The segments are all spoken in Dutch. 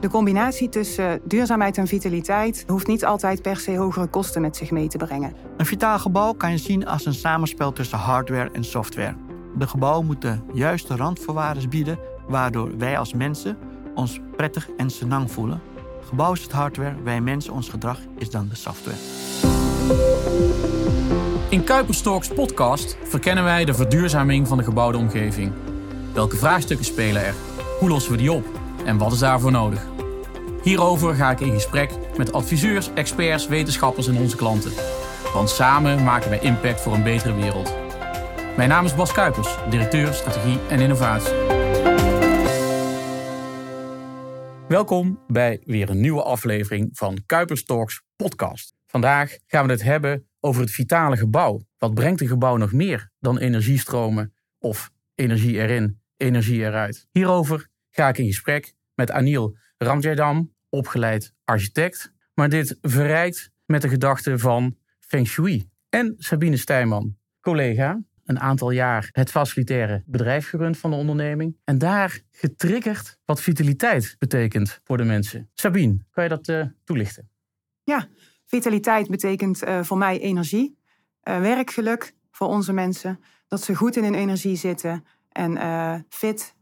De combinatie tussen duurzaamheid en vitaliteit hoeft niet altijd per se hogere kosten met zich mee te brengen. Een vitaal gebouw kan je zien als een samenspel tussen hardware en software. De gebouwen moeten juiste randvoorwaarden bieden, waardoor wij als mensen ons prettig en senang voelen. Gebouw is het hardware, wij mensen, ons gedrag is dan de software. In Kuiperstalks podcast verkennen wij de verduurzaming van de gebouwde omgeving. Welke vraagstukken spelen er? Hoe lossen we die op? En wat is daarvoor nodig? Hierover ga ik in gesprek met adviseurs, experts, wetenschappers en onze klanten. Want samen maken wij impact voor een betere wereld. Mijn naam is Bas Kuipers, directeur strategie en innovatie. Welkom bij weer een nieuwe aflevering van Kuipers Talks podcast. Vandaag gaan we het hebben over het vitale gebouw. Wat brengt een gebouw nog meer dan energiestromen of energie erin, energie eruit? Hierover ga ik in gesprek met Anil Ramjaydam, opgeleid architect, maar dit verrijkt met de gedachte van Feng Shui. En Sabine Stijman, collega, een aantal jaar het facilitaire bedrijf gerund van de onderneming. En daar getriggerd wat vitaliteit betekent voor de mensen. Sabine, kan je dat uh, toelichten? Ja, vitaliteit betekent uh, voor mij energie, uh, werkgeluk voor onze mensen. Dat ze goed in hun energie zitten en fit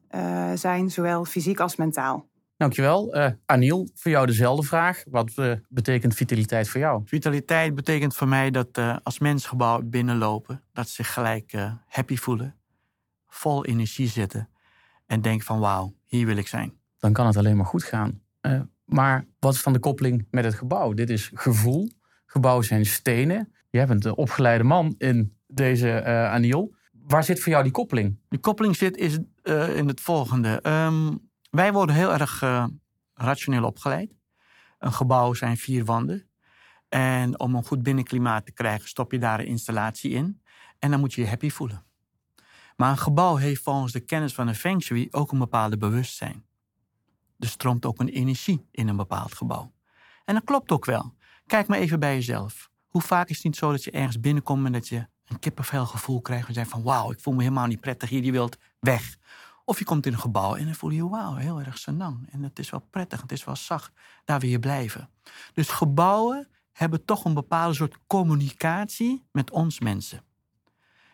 zijn, zowel fysiek als mentaal. Dankjewel. Uh, Aniel, voor jou dezelfde vraag. Wat uh, betekent vitaliteit voor jou? Vitaliteit betekent voor mij dat uh, als mensen gebouw binnenlopen, dat ze zich gelijk happy voelen, vol energie zitten en denken van wauw, hier wil ik zijn. Dan kan het alleen maar goed gaan. maar wat is dan de koppeling met het gebouw? Dit is gevoel. Gebouwen zijn stenen. Je bent een opgeleide man in deze Aniel. Waar zit voor jou die koppeling? Die koppeling zit is, in het volgende. Um, wij worden heel erg uh, rationeel opgeleid. Een gebouw zijn vier wanden. En om een goed binnenklimaat te krijgen, stop je daar een installatie in. En dan moet je je happy voelen. Maar een gebouw heeft volgens de kennis van een feng shui ook een bepaalde bewustzijn. Er stroomt ook een energie in een bepaald gebouw. En dat klopt ook wel. Kijk maar even bij jezelf. Hoe vaak is het niet zo dat je ergens binnenkomt en dat je een kippenvel gevoel krijgt en zegt van wauw, ik voel me helemaal niet prettig hier, je wilt weg. Of je komt in een gebouw en dan voel je, wauw, heel erg senang. En het is wel prettig, het is wel zacht, daar wil je blijven. Dus gebouwen hebben toch een bepaalde soort communicatie met ons mensen.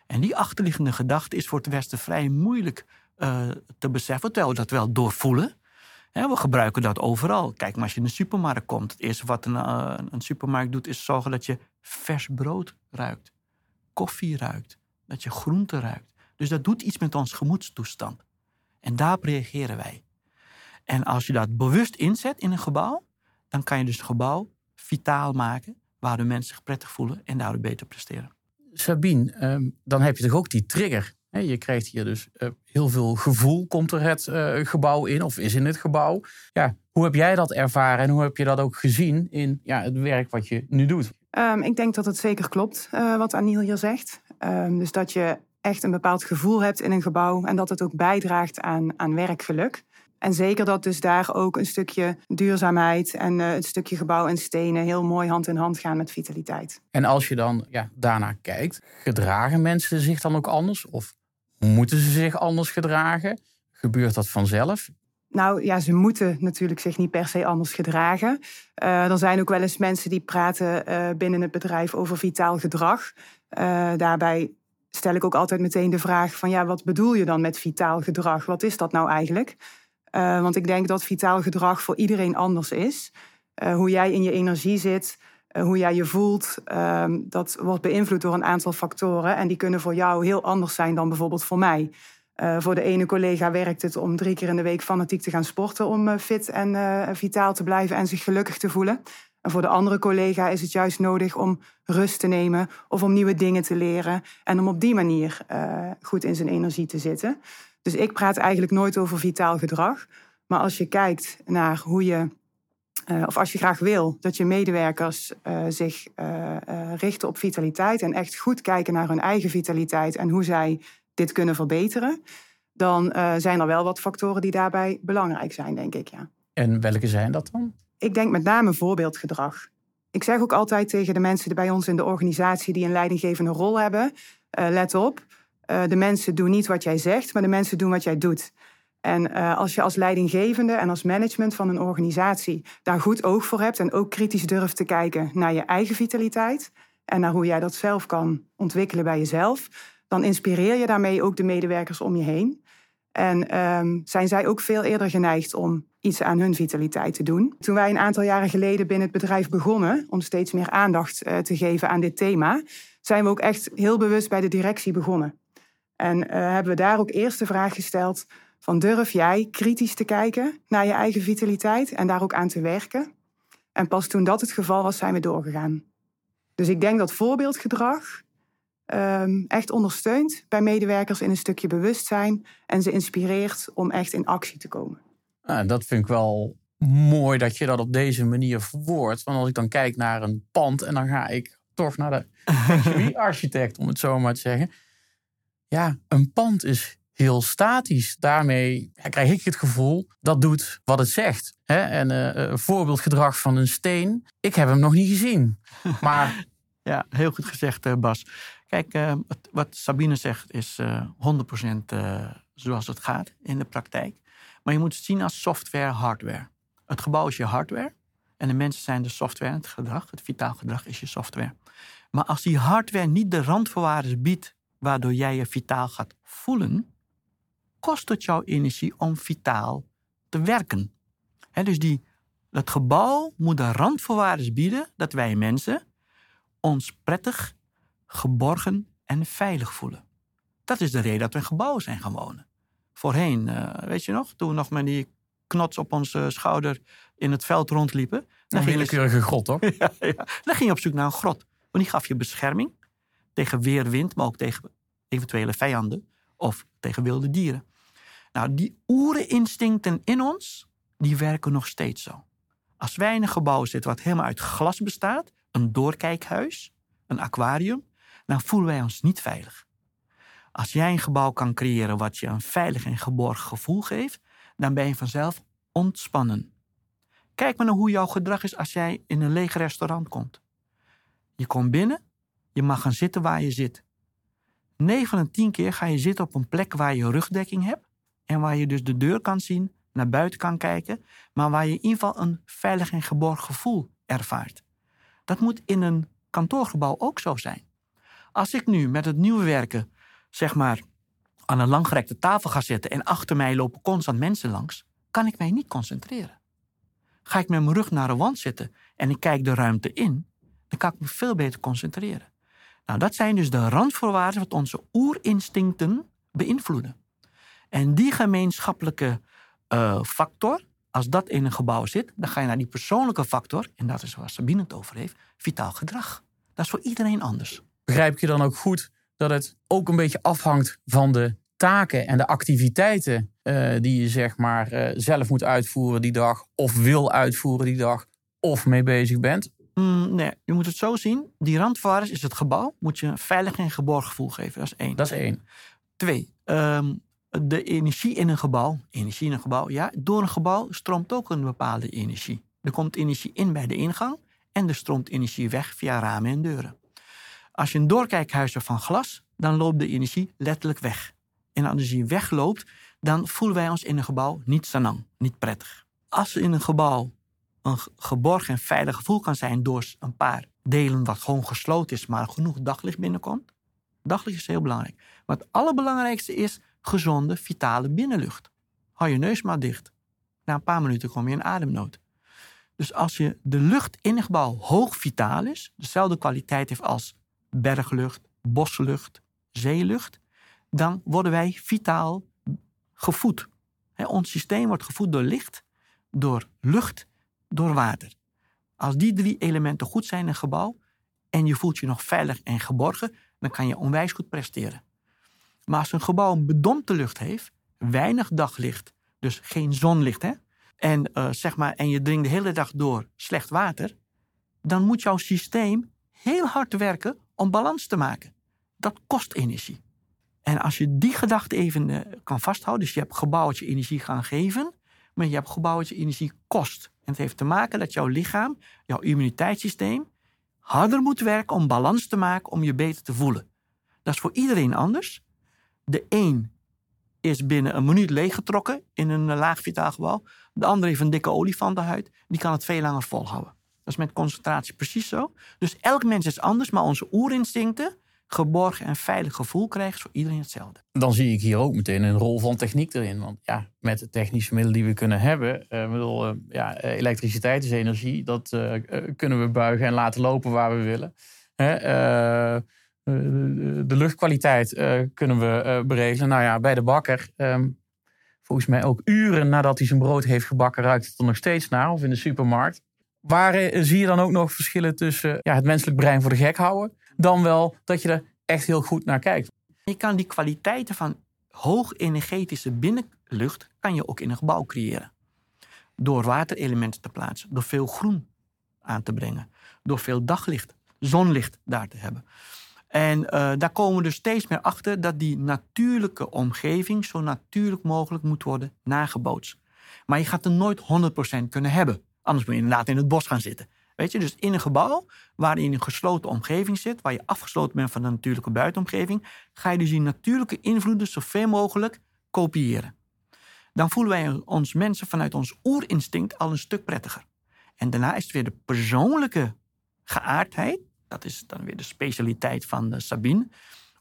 En die achterliggende gedachte is voor het Westen vrij moeilijk uh, te beseffen, terwijl we dat wel doorvoelen. we gebruiken dat overal. Kijk maar als je in de supermarkt komt. Het eerste wat een, uh, een supermarkt doet is zorgen dat je vers brood ruikt. Koffie ruikt. Dat je groente ruikt. Dus dat doet iets met ons gemoedstoestand. En daarop reageren wij. En als je dat bewust inzet in een gebouw, dan kan je dus het gebouw vitaal maken, waardoor mensen zich prettig voelen en daardoor beter presteren. Sabine, ehm, dan heb je toch ook die trigger. Je krijgt hier dus eh, heel veel gevoel, komt er het eh, gebouw in of is in het gebouw. Ja, hoe heb jij dat ervaren en hoe heb je dat ook gezien in ja, het werk wat je nu doet? Um, ik denk dat het zeker klopt uh, wat Aniel hier zegt. Um, dus dat je echt een bepaald gevoel hebt in een gebouw en dat het ook bijdraagt aan, aan werkgeluk. En zeker dat dus daar ook een stukje duurzaamheid en uh, het stukje gebouw en stenen heel mooi hand in hand gaan met vitaliteit. En als je dan ja, daarnaar kijkt, gedragen mensen zich dan ook anders? Of moeten ze zich anders gedragen? Gebeurt dat vanzelf? Nou ja, ze moeten natuurlijk zich niet per se anders gedragen. Uh, er zijn ook wel eens mensen die praten uh, binnen het bedrijf over vitaal gedrag. Uh, daarbij stel ik ook altijd meteen de vraag van ja, wat bedoel je dan met vitaal gedrag? Wat is dat nou eigenlijk? Want ik denk dat vitaal gedrag voor iedereen anders is. Hoe jij in je energie zit, hoe jij je voelt, ehm, dat wordt beïnvloed door een aantal factoren. En die kunnen voor jou heel anders zijn dan bijvoorbeeld voor mij. Voor de ene collega werkt het om drie keer in de week fanatiek te gaan sporten om fit en vitaal te blijven en zich gelukkig te voelen. En voor de andere collega is het juist nodig om rust te nemen of om nieuwe dingen te leren en om op die manier goed in zijn energie te zitten. Dus ik praat eigenlijk nooit over vitaal gedrag. Maar als je kijkt naar hoe je, of als je graag wil dat je medewerkers zich richten op vitaliteit en echt goed kijken naar hun eigen vitaliteit en hoe zij dit kunnen verbeteren, dan zijn er wel wat factoren die daarbij belangrijk zijn, denk ik. Ja. En welke zijn dat dan? Ik denk met name voorbeeldgedrag. Ik zeg ook altijd tegen de mensen bij ons in de organisatie die een leidinggevende rol hebben: uh, let op, uh, de mensen doen niet wat jij zegt, maar de mensen doen wat jij doet. En uh, als je als leidinggevende en als management van een organisatie daar goed oog voor hebt en ook kritisch durft te kijken naar je eigen vitaliteit en naar hoe jij dat zelf kan ontwikkelen bij jezelf, dan inspireer je daarmee ook de medewerkers om je heen. En um, zijn zij ook veel eerder geneigd om iets aan hun vitaliteit te doen. Toen wij een aantal jaren geleden binnen het bedrijf begonnen om steeds meer aandacht uh, te geven aan dit thema, zijn we ook echt heel bewust bij de directie begonnen. En uh, hebben we daar ook eerst de vraag gesteld van durf jij kritisch te kijken naar je eigen vitaliteit en daar ook aan te werken? En pas toen dat het geval was, zijn we doorgegaan. Dus ik denk dat voorbeeldgedrag um, echt ondersteunt bij medewerkers in een stukje bewustzijn en ze inspireert om echt in actie te komen. Nou, dat vind ik wel mooi dat je dat op deze manier verwoordt. Want als ik dan kijk naar een pand en dan ga ik toch naar de architect, om het zo maar te zeggen. Ja, een pand is heel statisch. Daarmee krijg ik het gevoel dat doet wat het zegt. En uh, een voorbeeldgedrag van een steen, ik heb hem nog niet gezien. Maar ja, heel goed gezegd, eh, Bas. Kijk, uh, wat Sabine zegt is uh, 100% zoals het gaat in de praktijk. Maar je moet het zien als software, hardware. Het gebouw is je hardware en de mensen zijn de software. Het gedrag, het vitaal gedrag is je software. Maar als die hardware niet de randvoorwaarden biedt waardoor jij je vitaal gaat voelen, kost het jouw energie om vitaal te werken. dus die, dat gebouw moet de randvoorwaarden bieden dat wij mensen ons prettig, geborgen en veilig voelen. Dat is de reden dat we in gebouwen zijn gaan wonen. Voorheen, uh, weet je nog, toen we nog met die knots op onze schouder in het veld rondliepen. Dan een willekeurige grot, hoor. ja, ja. Dan ging je op zoek naar een grot. Want die gaf je bescherming tegen weer, wind, maar ook tegen eventuele vijanden of tegen wilde dieren. Nou, die oerinstincten in ons, die werken nog steeds zo. Als wij in een gebouw zitten wat helemaal uit glas bestaat, een doorkijkhuis, een aquarium, dan voelen wij ons niet veilig. Als jij een gebouw kan creëren wat je een veilig en geborgen gevoel geeft, dan ben je vanzelf ontspannen. Kijk maar naar hoe jouw gedrag is als jij in een leeg restaurant komt. Je komt binnen, je mag gaan zitten waar je zit. 9 van de 10 keer ga je zitten op een plek waar je rugdekking hebt en waar je dus de deur kan zien, naar buiten kan kijken, maar waar je in ieder geval een veilig en geborgen gevoel ervaart. Dat moet in een kantoorgebouw ook zo zijn. Als ik nu met het nieuwe werken, zeg maar, aan een langgerekte tafel ga zitten en achter mij lopen constant mensen langs, kan ik mij niet concentreren. Ga ik met mijn rug naar de wand zitten en ik kijk de ruimte in, dan kan ik me veel beter concentreren. Nou, dat zijn dus de randvoorwaarden wat onze oerinstincten beïnvloeden. En die gemeenschappelijke uh, factor, als dat in een gebouw zit, dan ga je naar die persoonlijke factor, en dat is waar Sabine het over heeft, vitaal gedrag. Dat is voor iedereen anders. Begrijp je dan ook goed dat het ook een beetje afhangt van de taken en de activiteiten uh, die je zeg maar uh, zelf moet uitvoeren die dag, of wil uitvoeren die dag, of mee bezig bent? Mm, nee, je moet het zo zien. Die randvoorwaarden is het gebouw. Moet je een veilig en geborgen gevoel geven. Dat is één. Dat is één. Twee, um, de energie in een gebouw. Energie in een gebouw, ja. Door een gebouw stroomt ook een bepaalde energie. Er komt energie in bij de ingang en er stroomt energie weg via ramen en deuren. Als je een doorkijkhuis hebt van glas, dan loopt de energie letterlijk weg. En als die wegloopt, dan voelen wij ons in een gebouw niet sanang, niet prettig. Als in een gebouw een geborgen en veilig gevoel kan zijn door een paar delen wat gewoon gesloten is, maar genoeg daglicht binnenkomt. Daglicht is heel belangrijk. Maar het allerbelangrijkste is gezonde, vitale binnenlucht. Hou je neus maar dicht. Na een paar minuten kom je in ademnood. Dus als je de lucht in een gebouw hoog vitaal is, dezelfde kwaliteit heeft als berglucht, boslucht, zeelucht, dan worden wij vitaal gevoed. ons systeem wordt gevoed door licht, door lucht, door water. Als die drie elementen goed zijn in een gebouw en je voelt je nog veilig en geborgen, dan kan je onwijs goed presteren. Maar als een gebouw een bedompte lucht heeft, weinig daglicht, dus geen zonlicht, hè, en, uh, zeg maar, en je dringt de hele dag door slecht water, dan moet jouw systeem heel hard werken om balans te maken. Dat kost energie. En als je die gedachte even uh, kan vasthouden, dus je hebt gebouwtje energie gaan geven, maar je hebt gebouwtje energie kost. En het heeft te maken dat jouw lichaam, jouw immuniteitssysteem, harder moet werken om balans te maken om je beter te voelen. Dat is voor iedereen anders. De een is binnen een minuut leeggetrokken in een laag vitaal gebouw. De andere heeft een dikke olifantenhuid. Die kan het veel langer volhouden. Dat is met concentratie precies zo. Dus elk mens is anders, maar onze oerinstincten geborgen en veilig gevoel krijgen, voor iedereen hetzelfde. Dan zie ik hier ook meteen een rol van techniek erin. Want ja, met de technische middelen die we kunnen hebben, uh, bedoel, uh, ja, elektriciteit is energie, dat uh, kunnen we buigen en laten lopen waar we willen. Hè, de luchtkwaliteit kunnen we beregelen. Nou ja, bij de bakker, um, volgens mij ook uren nadat hij zijn brood heeft gebakken, ruikt het er nog steeds naar, of in de supermarkt. Waar zie je dan ook nog verschillen tussen ja, het menselijk brein voor de gek houden dan wel dat je er echt heel goed naar kijkt. Je kan die kwaliteiten van hoog energetische binnenlucht kan je ook in een gebouw creëren. Door waterelementen te plaatsen, door veel groen aan te brengen, door veel daglicht, zonlicht daar te hebben. En uh, daar komen we dus steeds meer achter dat die natuurlijke omgeving zo natuurlijk mogelijk moet worden nagebootst. Maar je gaat er nooit 100% kunnen hebben. Anders moet je inderdaad in het bos gaan zitten. Weet je, dus in een gebouw waar je in een gesloten omgeving zit, waar je afgesloten bent van de natuurlijke buitenomgeving, ga je dus die natuurlijke invloeden zoveel mogelijk kopiëren. Dan voelen wij ons mensen vanuit ons oerinstinct al een stuk prettiger. En daarna is het weer de persoonlijke geaardheid, dat is dan weer de specialiteit van de Sabine,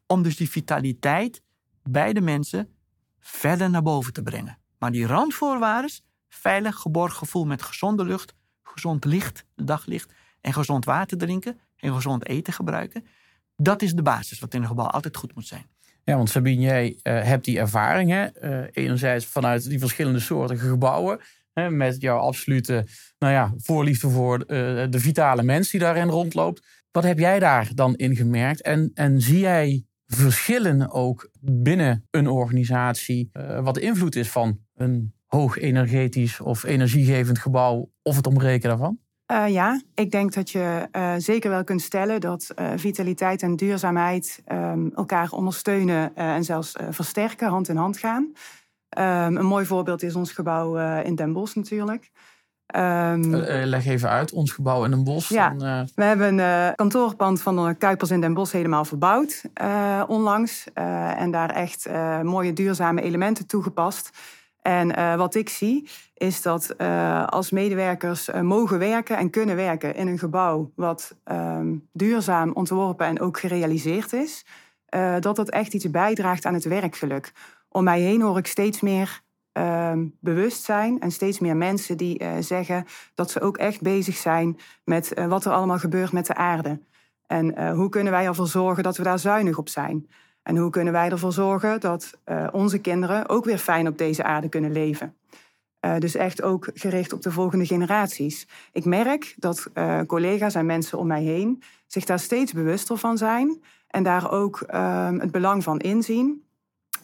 om dus die vitaliteit bij de mensen verder naar boven te brengen. Maar die randvoorwaarden, veilig geborgen gevoel met gezonde lucht, gezond licht, daglicht en gezond water drinken en gezond eten gebruiken. Dat is de basis wat in een gebouw altijd goed moet zijn. Ja, want Sabine, jij uh, hebt die ervaringen. Uh, enerzijds vanuit die verschillende soorten gebouwen. Hè, met jouw absolute nou ja, voorliefde voor uh, de vitale mens die daarin rondloopt. Wat heb jij daar dan in gemerkt? En, en zie jij verschillen ook binnen een organisatie? wat de invloed is van een hoog energetisch of energiegevend gebouw of het ombreken daarvan? Uh, ja, ik denk dat je uh, zeker wel kunt stellen dat vitaliteit en duurzaamheid um, elkaar ondersteunen en zelfs versterken, hand in hand gaan. Um, een mooi voorbeeld is ons gebouw in Den Bosch natuurlijk. Um, leg even uit, ons gebouw in Den Bosch. Ja, en, we hebben een kantoorpand van de Kuipers in Den Bosch helemaal verbouwd onlangs. en daar echt mooie duurzame elementen toegepast. En wat ik zie is dat als medewerkers mogen werken en kunnen werken in een gebouw wat um, duurzaam ontworpen en ook gerealiseerd is, dat dat echt iets bijdraagt aan het werkgeluk. Om mij heen hoor ik steeds meer um, bewustzijn en steeds meer mensen die zeggen dat ze ook echt bezig zijn met wat er allemaal gebeurt met de aarde. En hoe kunnen wij ervoor zorgen dat we daar zuinig op zijn? En hoe kunnen wij ervoor zorgen dat onze kinderen ook weer fijn op deze aarde kunnen leven? Dus echt ook gericht op de volgende generaties. Ik merk dat collega's en mensen om mij heen zich daar steeds bewuster van zijn en daar ook ehm, het belang van inzien.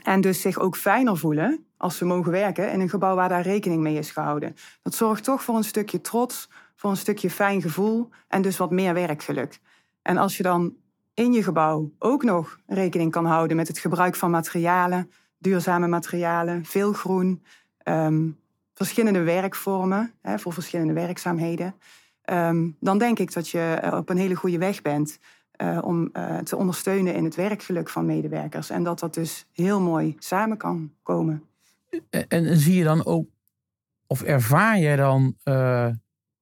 En dus zich ook fijner voelen als ze mogen werken in een gebouw waar daar rekening mee is gehouden. Dat zorgt toch voor een stukje trots, voor een stukje fijn gevoel en dus wat meer werkgeluk. En als je dan in je gebouw ook nog rekening kan houden met het gebruik van materialen, duurzame materialen, veel groen, um, verschillende werkvormen hè, voor verschillende werkzaamheden, um, dan denk ik dat je op een hele goede weg bent uh, om uh, te ondersteunen in het werkgeluk van medewerkers. En dat dat dus heel mooi samen kan komen. En, en zie je dan ook, of ervaar jij dan uh,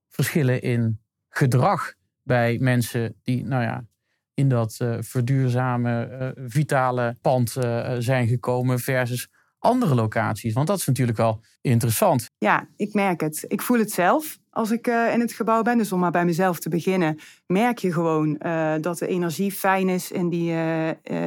verschillen in gedrag bij mensen die, nou ja, in dat uh, verduurzame, vitale pand zijn gekomen versus andere locaties? Want dat is natuurlijk wel interessant. Ja, ik merk het. Ik voel het zelf als ik in het gebouw ben. Dus om maar bij mezelf te beginnen, merk je gewoon dat de energie fijn is in die,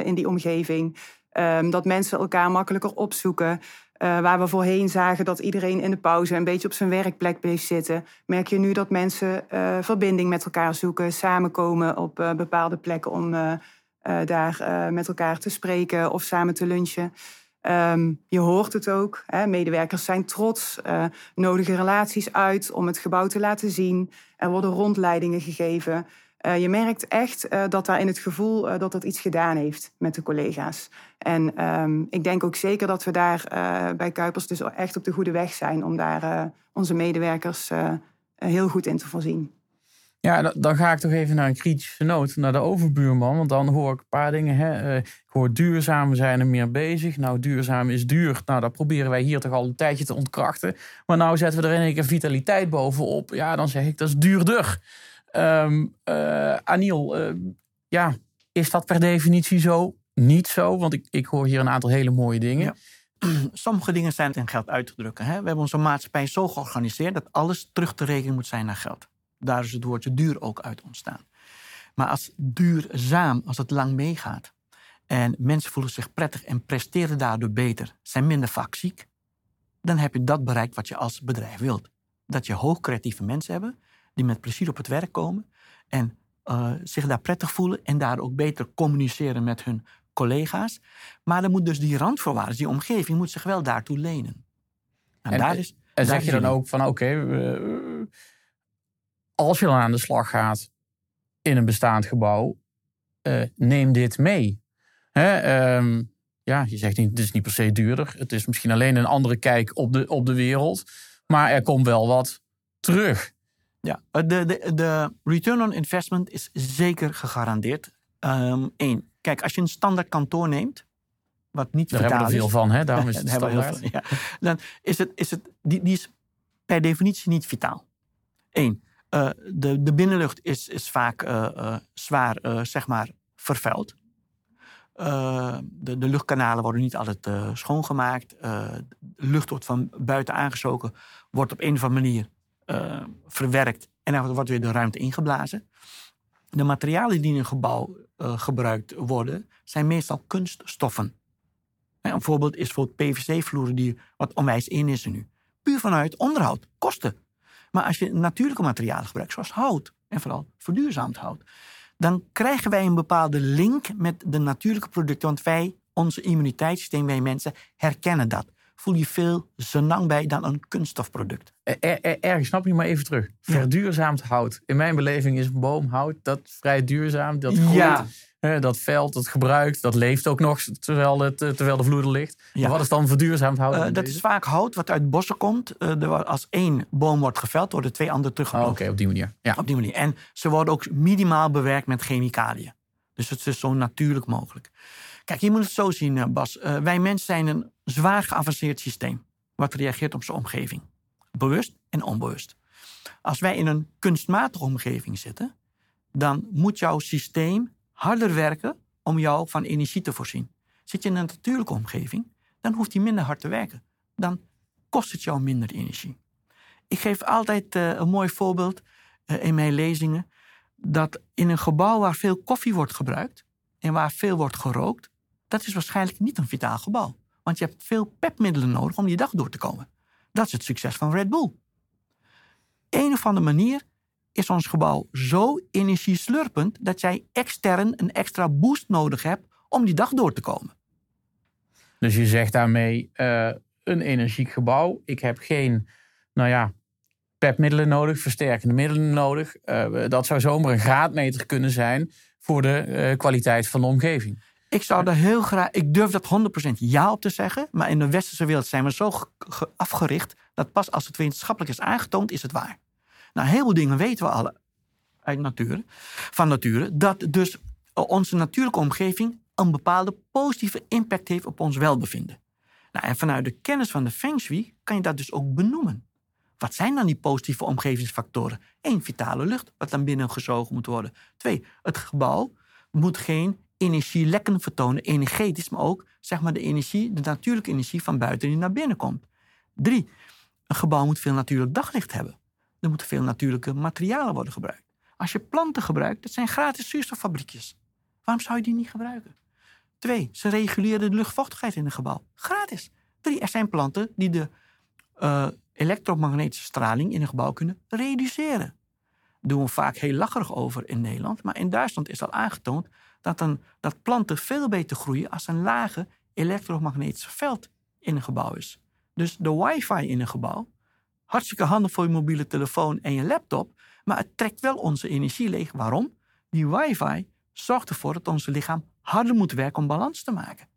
in die omgeving. Um, dat mensen elkaar makkelijker opzoeken. Uh, waar we voorheen zagen dat iedereen in de pauze een beetje op zijn werkplek bleef zitten, merk je nu dat mensen uh, verbinding met elkaar zoeken, samenkomen op uh, bepaalde plekken om daar met elkaar te spreken of samen te lunchen. Um, je hoort het ook. Hè, medewerkers zijn trots, nodigen relaties uit om het gebouw te laten zien. Er worden rondleidingen gegeven. Uh, je merkt echt uh, dat daar in het gevoel uh, dat dat iets gedaan heeft met de collega's. En um, ik denk ook zeker dat we daar bij Kuipers dus echt op de goede weg zijn om daar onze medewerkers heel goed in te voorzien. Ja, dan ga ik toch even naar een kritische noot, naar de overbuurman. Want dan hoor ik een paar dingen. Hè. Eh, ik hoor duurzaam, we zijn er meer bezig. Nou, duurzaam is duur. Nou, dat proberen wij hier toch al een tijdje te ontkrachten. Maar nou zetten we er in keer vitaliteit bovenop. Ja, dan zeg ik dat is duurder. Um, Aniel, uh, ja, is dat per definitie zo? Niet zo, want ik, ik hoor hier een aantal hele mooie dingen. Sommige dingen zijn in geld uit te drukken. Hè? We hebben onze maatschappij zo georganiseerd dat alles terug te rekenen moet zijn naar geld. Daar is het woordje duur ook uit ontstaan. Maar als duurzaam, als het lang meegaat en mensen voelen zich prettig en presteren daardoor beter, zijn minder vaak ziek, dan heb je dat bereikt wat je als bedrijf wilt. Dat je hoogcreatieve mensen hebben die met plezier op het werk komen en uh, zich daar prettig voelen en daar ook beter communiceren met hun collega's. Maar dan moet dus die randvoorwaarden, die omgeving, moet zich wel daartoe lenen. Nou, en, daar is, en zeg je dan ook van oké, als je dan aan de slag gaat in een bestaand gebouw, uh, neem dit mee. Hè, um, ja, je zegt niet, het is niet per se duurder. Het is misschien alleen een andere kijk op de, op de wereld. Maar er komt wel wat terug. Ja, de, de, de return on investment is zeker gegarandeerd. Eén, um, kijk, als je een standaard kantoor neemt, wat niet Daar hebben we er veel van, hè? daarom is het standaard. Ja. Dan is het, is het, die, die is per definitie niet vitaal. Eén, uh, de, de binnenlucht is, is vaak uh, uh, zwaar, zeg maar, vervuild. de, de luchtkanalen worden niet altijd schoongemaakt. de lucht wordt van buiten aangestoken, wordt op een of andere manier verwerkt en dan wordt weer de ruimte ingeblazen. De materialen die in een gebouw gebruikt worden, zijn meestal kunststoffen. Een voorbeeld is voor PVC-vloeren, die wat onwijs in is er nu. Puur vanuit onderhoud, kosten. Maar als je natuurlijke materialen gebruikt, zoals hout, en vooral verduurzaamd hout, dan krijgen wij een bepaalde link met de natuurlijke producten. Want wij, onze immuniteitssysteem, wij mensen, herkennen dat. Voel je veel zenang bij dan een kunststofproduct. Er, er, ergens snap je maar even terug. Verduurzaamd hout. In mijn beleving is boomhout dat vrij duurzaam. Dat groeit. Ja dat veld, dat gebruikt, dat leeft ook nog terwijl, het, eh, terwijl de vloer er ligt. Maar wat is dan verduurzaamd hout? Uh, dat is vaak hout wat uit bossen komt. Uh, als één boom wordt geveld, worden twee andere teruggeploegd. Oh, Oké, op die manier. Ja. Op die manier. En ze worden ook minimaal bewerkt met chemicaliën. Dus het is zo natuurlijk mogelijk. Kijk, je moet het zo zien, Bas. wij mensen zijn een zwaar geavanceerd systeem. Wat reageert op zijn omgeving. Bewust en onbewust. Als wij in een kunstmatige omgeving zitten, dan moet jouw systeem harder werken om jou van energie te voorzien. Zit je in een natuurlijke omgeving, dan hoeft hij minder hard te werken. Dan kost het jou minder energie. Ik geef altijd uh, een mooi voorbeeld in mijn lezingen. Dat in een gebouw waar veel koffie wordt gebruikt en waar veel wordt gerookt, dat is waarschijnlijk niet een vitaal gebouw. Want je hebt veel pepmiddelen nodig om je dag door te komen. Dat is het succes van Red Bull. Een of andere manier is ons gebouw zo energieslurpend dat jij extern een extra boost nodig hebt om die dag door te komen. Dus je zegt daarmee uh, een energiek gebouw. Ik heb geen, nou ja, pepmiddelen nodig, versterkende middelen nodig. Uh, dat zou zomaar een graadmeter kunnen zijn voor de uh, kwaliteit van de omgeving. Ik zou daar heel graag, ik durf dat 100% ja op te zeggen, maar in de westerse wereld zijn we zo afgericht dat pas als het wetenschappelijk is aangetoond, is het waar. Nou, heel veel dingen weten we al uit nature, van nature. Dat dus onze natuurlijke omgeving een bepaalde positieve impact heeft op ons welbevinden. Nou, en vanuit de kennis van de Feng Shui kan je dat dus ook benoemen. Wat zijn dan die positieve omgevingsfactoren? Eén, vitale lucht, wat dan binnen gezogen moet worden. Twee, het gebouw moet geen energielekken vertonen, energetisch, maar ook zeg maar, de energie, de natuurlijke energie van buiten die naar binnen komt. Drie, een gebouw moet veel natuurlijk daglicht hebben. Er moeten veel natuurlijke materialen worden gebruikt. Als je planten gebruikt, dat zijn gratis zuurstoffabriekjes. Waarom zou je die niet gebruiken? Twee, ze reguleren de luchtvochtigheid in een gebouw. Gratis. Drie, er zijn planten die de uh, elektromagnetische straling in een gebouw kunnen reduceren. Daar doen we vaak heel lacherig over in Nederland. Maar in Duitsland is al aangetoond dat, een, dat planten veel beter groeien als een lage elektromagnetisch veld in een gebouw is. Dus de wifi in een gebouw Hartstikke handig voor je mobiele telefoon en je laptop. Maar het trekt wel onze energie leeg. Waarom? Die wifi zorgt ervoor dat ons lichaam harder moet werken om balans te maken.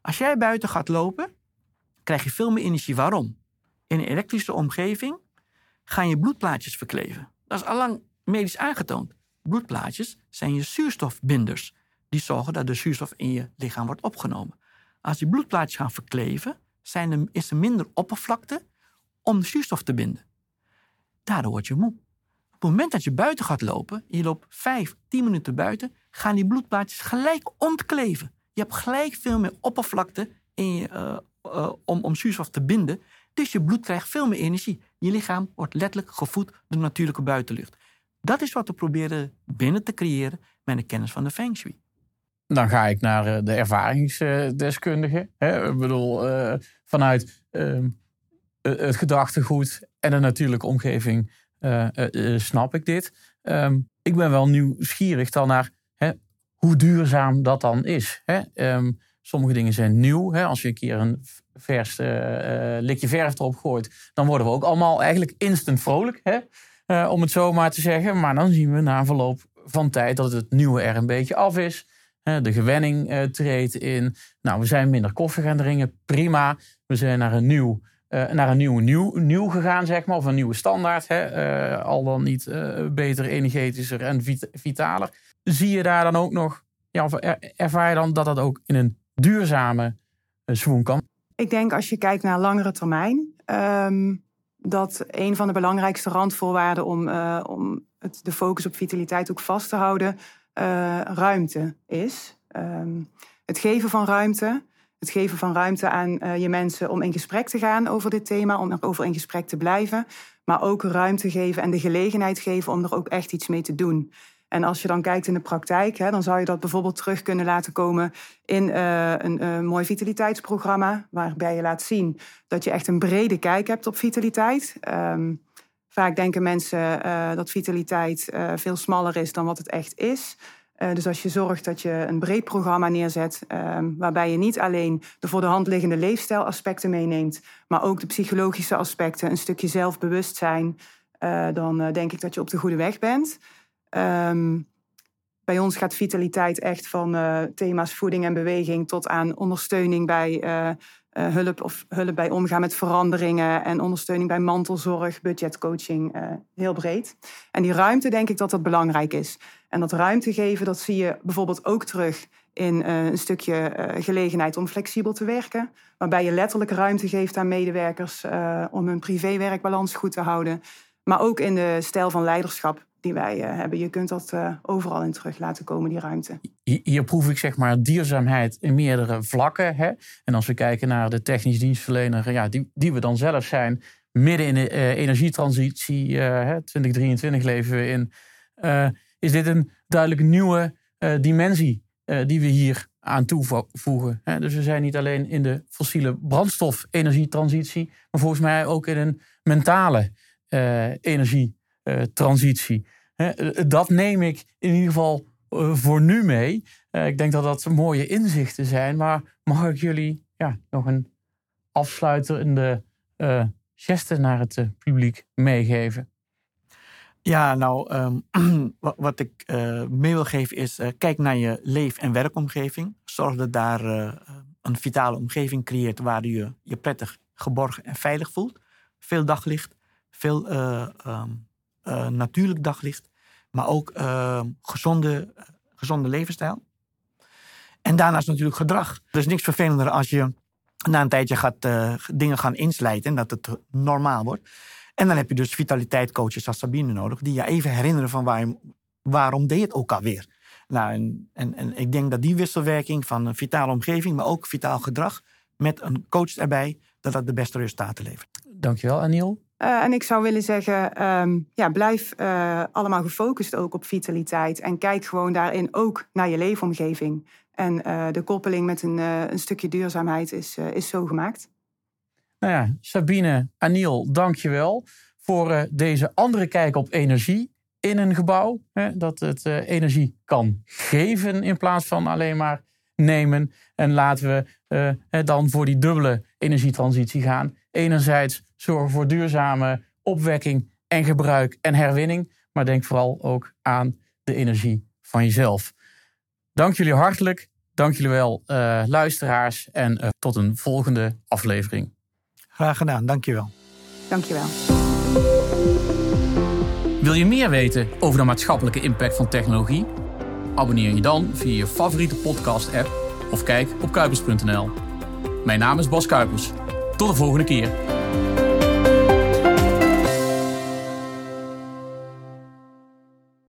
Als jij buiten gaat lopen, krijg je veel meer energie. Waarom? In een elektrische omgeving gaan je bloedplaatjes verkleven. Dat is allang medisch aangetoond. Bloedplaatjes zijn je zuurstofbinders. Die zorgen dat de zuurstof in je lichaam wordt opgenomen. Als die bloedplaatjes gaan verkleven, zijn er, is er minder oppervlakte om zuurstof te binden. Daardoor word je moe. Op het moment dat je buiten gaat lopen, je loopt 5, 10 minuten buiten, gaan die bloedplaatjes gelijk ontkleven. Je hebt gelijk veel meer oppervlakte in je, uh, uh, om, om zuurstof te binden. Dus je bloed krijgt veel meer energie. Je lichaam wordt letterlijk gevoed door natuurlijke buitenlucht. Dat is wat we proberen binnen te creëren met de kennis van de Feng Shui. Dan ga ik naar eh, de ervaringsdeskundige. Ik bedoel, vanuit ehm, het gedachtegoed en de natuurlijke omgeving snap ik dit. Ehm, ik ben wel nieuwsgierig dan naar hoe duurzaam dat dan is. Ehm, sommige dingen zijn nieuw. Als je een keer een vers likje verf erop gooit, dan worden we ook allemaal eigenlijk instant vrolijk. Uh, om het zo maar te zeggen. Maar dan zien we na verloop van tijd dat het nieuwe er een beetje af is. De gewenning uh, treedt in. Nou, we zijn minder koffie gaan drinken. Prima. We zijn naar een nieuw, naar een nieuw, nieuw, nieuw gegaan, zeg maar. Of een nieuwe standaard. Hè? al dan niet beter, energetischer en vit vitaler. Zie je daar dan ook nog, ja, of ervaar je dan dat dat ook in een duurzame zwoen kan? Ik denk als je kijkt naar langere termijn, um, dat een van de belangrijkste randvoorwaarden om, uh, om het, de focus op vitaliteit ook vast te houden, uh, ruimte is. Um, het geven van ruimte. Het geven van ruimte aan uh, je mensen om in gesprek te gaan over dit thema, om erover in gesprek te blijven. Maar ook ruimte geven en de gelegenheid geven om er ook echt iets mee te doen. En als je dan kijkt in de praktijk, hè, dan zou je dat bijvoorbeeld terug kunnen laten komen in uh, een mooi vitaliteitsprogramma, waarbij je laat zien dat je echt een brede kijk hebt op vitaliteit. Um, vaak denken mensen uh, dat vitaliteit veel smaller is dan wat het echt is. dus als je zorgt dat je een breed programma neerzet, um, waarbij je niet alleen de voor de hand liggende leefstijlaspecten meeneemt, maar ook de psychologische aspecten, een stukje zelfbewustzijn, dan denk ik dat je op de goede weg bent. Um, bij ons gaat vitaliteit echt van uh, thema's voeding en beweging tot aan ondersteuning bij uh, uh, hulp of hulp bij omgaan met veranderingen en ondersteuning bij mantelzorg, budgetcoaching, heel breed. En die ruimte denk ik dat dat belangrijk is. En dat ruimte geven, dat zie je bijvoorbeeld ook terug in een stukje gelegenheid om flexibel te werken, waarbij je letterlijk ruimte geeft aan medewerkers om hun privéwerkbalans goed te houden, maar ook in de stijl van leiderschap die wij uh, hebben. Je kunt dat uh, overal in terug laten komen, die ruimte. Hier, proef ik zeg maar duurzaamheid in meerdere vlakken. Hè? En als we kijken naar de technisch dienstverlener, ja, die, die we dan zelf zijn, midden in de uh, energietransitie, 2023 leven we in, is dit een duidelijk nieuwe dimensie die we hier aan toevoegen. Hè? Dus we zijn niet alleen in de fossiele brandstof energietransitie, maar volgens mij ook in een mentale energie uh, transitie. dat neem ik in ieder geval uh, voor nu mee. Uh, ik denk dat dat mooie inzichten zijn. Maar mag ik jullie ja, nog een afsluitende geste naar het publiek meegeven? Ja, nou, um, wat ik mee wil geven is: kijk naar je leef- en werkomgeving. Zorg dat daar een vitale omgeving creëert waar je je prettig, geborgen en veilig voelt. Veel daglicht, veel um, uh, natuurlijk daglicht, maar ook uh, gezonde, gezonde levensstijl. En daarnaast natuurlijk gedrag. Er is niks vervelender als je na een tijdje gaat, uh, dingen gaan inslijten en dat het normaal wordt. En dan heb je dus vitaliteitcoaches als Sabine nodig, die je even herinneren van waar, waarom deed het ook alweer. Nou, en, en, en ik denk dat die wisselwerking van een vitale omgeving, maar ook vitaal gedrag, met een coach erbij, dat dat de beste resultaten levert. Dankjewel, Aniel. Uh, en ik zou willen zeggen, um, ja, blijf uh, allemaal gefocust ook op vitaliteit. En kijk gewoon daarin ook naar je leefomgeving. En uh, de koppeling met een, een stukje duurzaamheid is, is zo gemaakt. Nou ja, Sabine, Aniel, dankjewel voor deze andere kijk op energie in een gebouw. Hè, dat het energie kan geven in plaats van alleen maar nemen. En laten we dan voor die dubbele energietransitie gaan enerzijds zorgen voor duurzame opwekking en gebruik en herwinning, maar denk vooral ook aan de energie van jezelf. Dank jullie hartelijk. Dank jullie wel, uh, luisteraars. En uh, tot een volgende aflevering. Graag gedaan, dank je wel. Dank je wel. Wil je meer weten over de maatschappelijke impact van technologie? Abonneer je dan via je favoriete podcast-app of kijk op kuipers.nl. Mijn naam is Bas Kuipers. Tot de volgende keer.